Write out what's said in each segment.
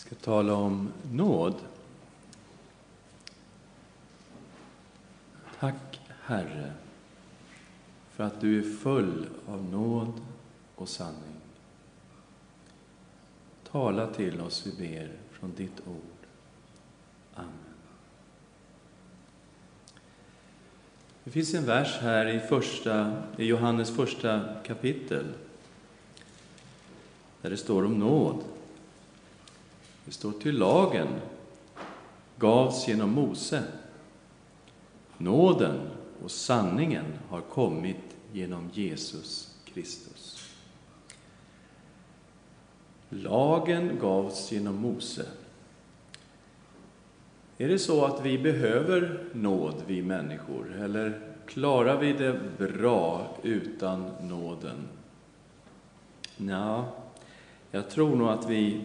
ska tala om nåd. Tack, Herre, för att du är full av nåd och sanning. Tala till oss, vi ber, från ditt ord. Amen. Det finns en vers här i, första, i Johannes första kapitel där det står om nåd. Det står till lagen gavs genom Mose. Nåden och sanningen har kommit genom Jesus Kristus. Lagen gavs genom Mose. Är det så att vi behöver nåd, vi människor, eller klarar vi det bra utan nåden? Ja, jag tror nog att vi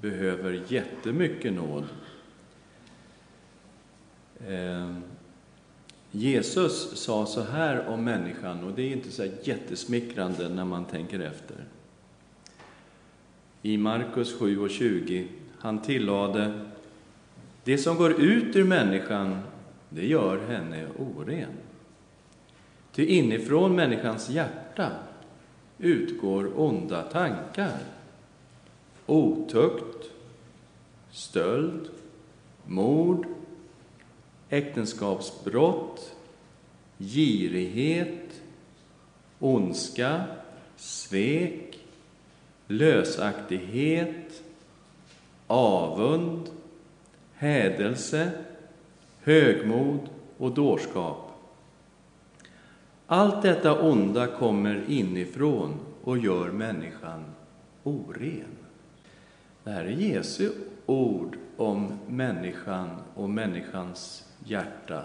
behöver jättemycket nåd. Eh, Jesus sa så här om människan, och det är inte så jättesmickrande när man tänker efter. I Markus 7.20, han tillade, det som går ut ur människan, det gör henne oren. Ty inifrån människans hjärta utgår onda tankar, otukt, stöld, mord, äktenskapsbrott, girighet, ondska, svek, lösaktighet, avund, hädelse, högmod och dårskap. Allt detta onda kommer inifrån och gör människan oren. Det här är Jesu ord om människan och människans hjärta.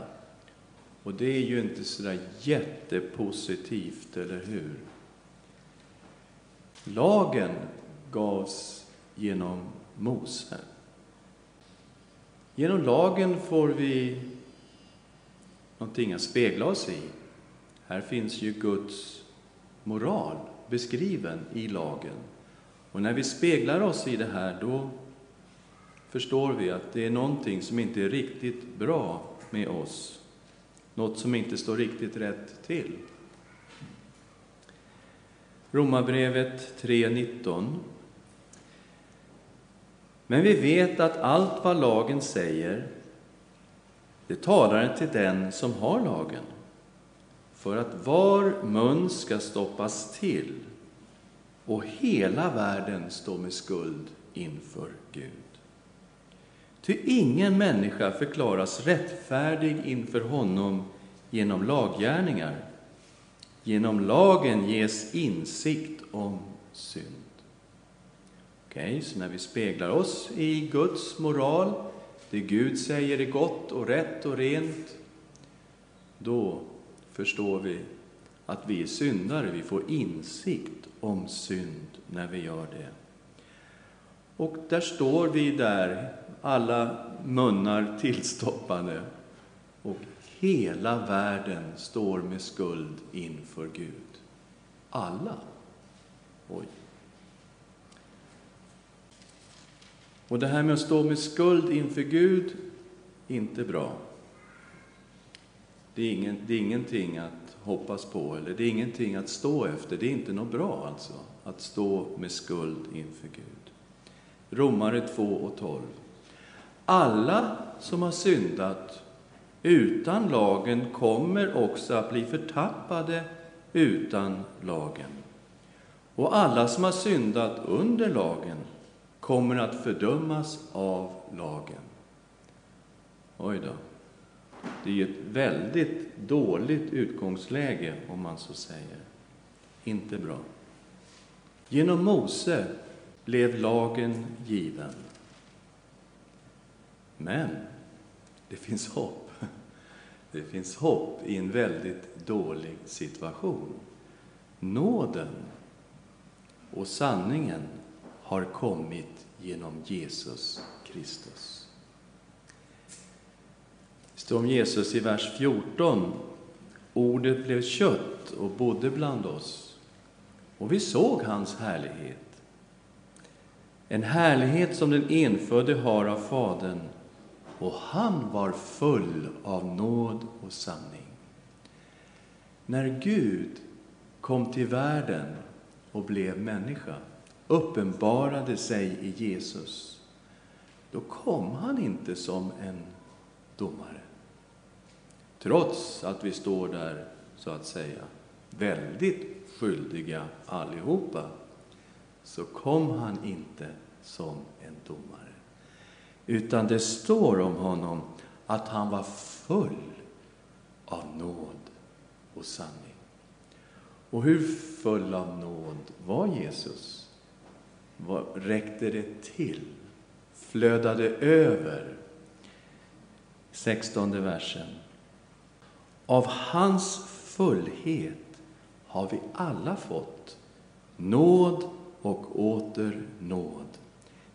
Och det är ju inte så där jättepositivt, eller hur? Lagen gavs genom Mose. Genom lagen får vi någonting att spegla oss i. Här finns ju Guds moral beskriven i lagen. Och när vi speglar oss i det här, då förstår vi att det är någonting som inte är riktigt bra med oss. Något som inte står riktigt rätt till. Romarbrevet 3.19. Men vi vet att allt vad lagen säger, det talar till den som har lagen, för att var mun ska stoppas till och hela världen står med skuld inför Gud. Ty ingen människa förklaras rättfärdig inför honom genom laggärningar. Genom lagen ges insikt om synd. Okej, okay, så när vi speglar oss i Guds moral, det Gud säger är gott och rätt och rent, då förstår vi att vi är syndare. Vi får insikt om synd när vi gör det. Och där står vi där, alla munnar tillstoppade, och hela världen står med skuld inför Gud. Alla. Oj. Och det här med att stå med skuld inför Gud, inte bra. Det är, ingen, det är ingenting att hoppas på, eller det är ingenting att stå efter. Det är inte något bra alltså, att stå med skuld inför Gud. Romare 2 och 12. Alla som har syndat utan lagen kommer också att bli förtappade utan lagen. Och alla som har syndat under lagen kommer att fördömas av lagen. Oj då. Det är ju ett väldigt dåligt utgångsläge, om man så säger. Inte bra. Genom Mose blev lagen given. Men det finns hopp. Det finns hopp i en väldigt dålig situation. Nåden och sanningen har kommit genom Jesus Kristus. Står om Jesus i vers 14. Ordet blev kött och bodde bland oss, och vi såg hans härlighet en härlighet som den enfödde har av Fadern, och han var full av nåd och sanning. När Gud kom till världen och blev människa, uppenbarade sig i Jesus, då kom han inte som en domare. Trots att vi står där, så att säga, väldigt skyldiga allihopa, så kom han inte som en domare. Utan det står om honom att han var full av nåd och sanning. Och hur full av nåd var Jesus? Vad räckte det till? Flödade över? 16 versen. Av hans fullhet har vi alla fått nåd och åter nåd.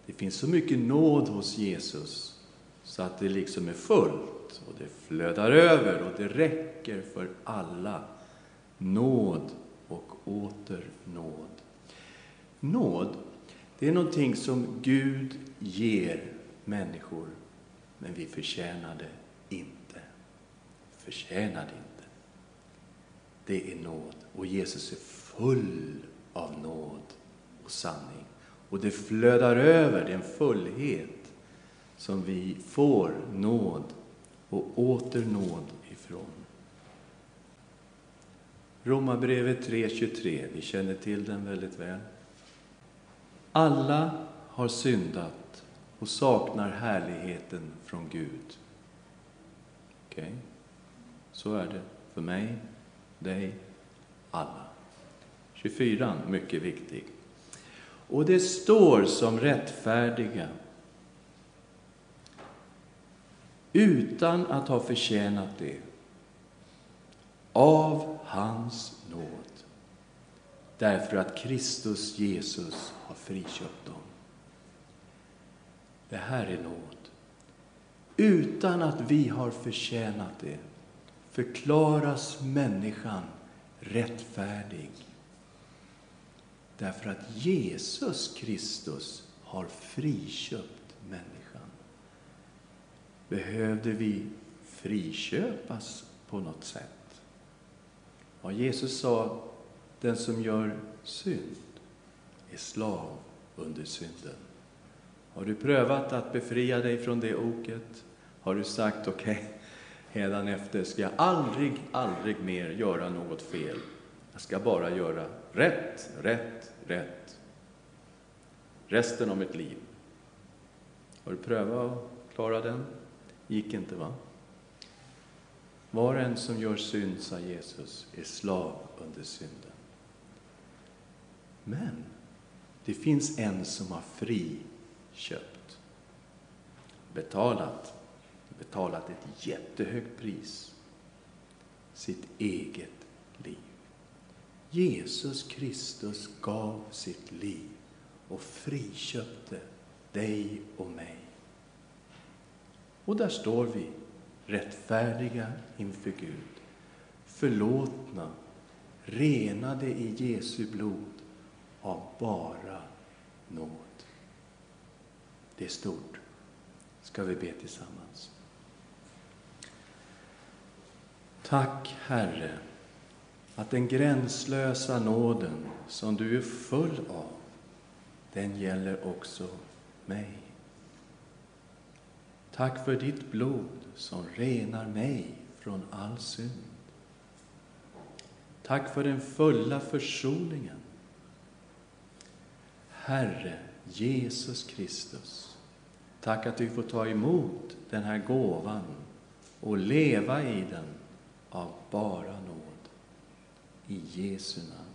Det finns så mycket nåd hos Jesus så att det liksom är fullt och det flödar över och det räcker för alla. Nåd och åter nåd. Nåd, det är någonting som Gud ger människor, men vi förtjänar det inte. Förtjänar det inte. Det är nåd, och Jesus är full av nåd och sanning. Och det flödar över, det är en fullhet som vi får nåd och åter nåd ifrån. Romarbrevet 3.23, vi känner till den väldigt väl. Alla har syndat och saknar härligheten från Gud. Okej, okay så är det för mig, dig, alla. 24, mycket viktig. Och det står som rättfärdiga utan att ha förtjänat det av hans nåd därför att Kristus Jesus har friköpt dem. Det här är nåd. Utan att vi har förtjänat det förklaras människan rättfärdig Därför att Jesus Kristus har friköpt människan. Behövde vi friköpas på något sätt? Ja, Jesus sa, den som gör synd är slav under synden. Har du prövat att befria dig från det oket? Har du sagt, okej, okay, efter ska jag aldrig, aldrig mer göra något fel. Jag ska bara göra rätt, rätt, rätt resten av mitt liv. Har du prövat att klara den? gick inte, va? Var en som gör synd, sa Jesus, är slav under synden. Men det finns en som har friköpt, betalat, betalat ett jättehögt pris, sitt eget liv. Jesus Kristus gav sitt liv och friköpte dig och mig. Och där står vi, rättfärdiga inför Gud, förlåtna, renade i Jesu blod av bara nåd. Det är stort. Ska vi be tillsammans? Tack, Herre, att den gränslösa nåden som du är full av, den gäller också mig. Tack för ditt blod som renar mig från all synd. Tack för den fulla försoningen. Herre Jesus Kristus, tack att vi får ta emot den här gåvan och leva i den av bara nåd. I Jesu namn.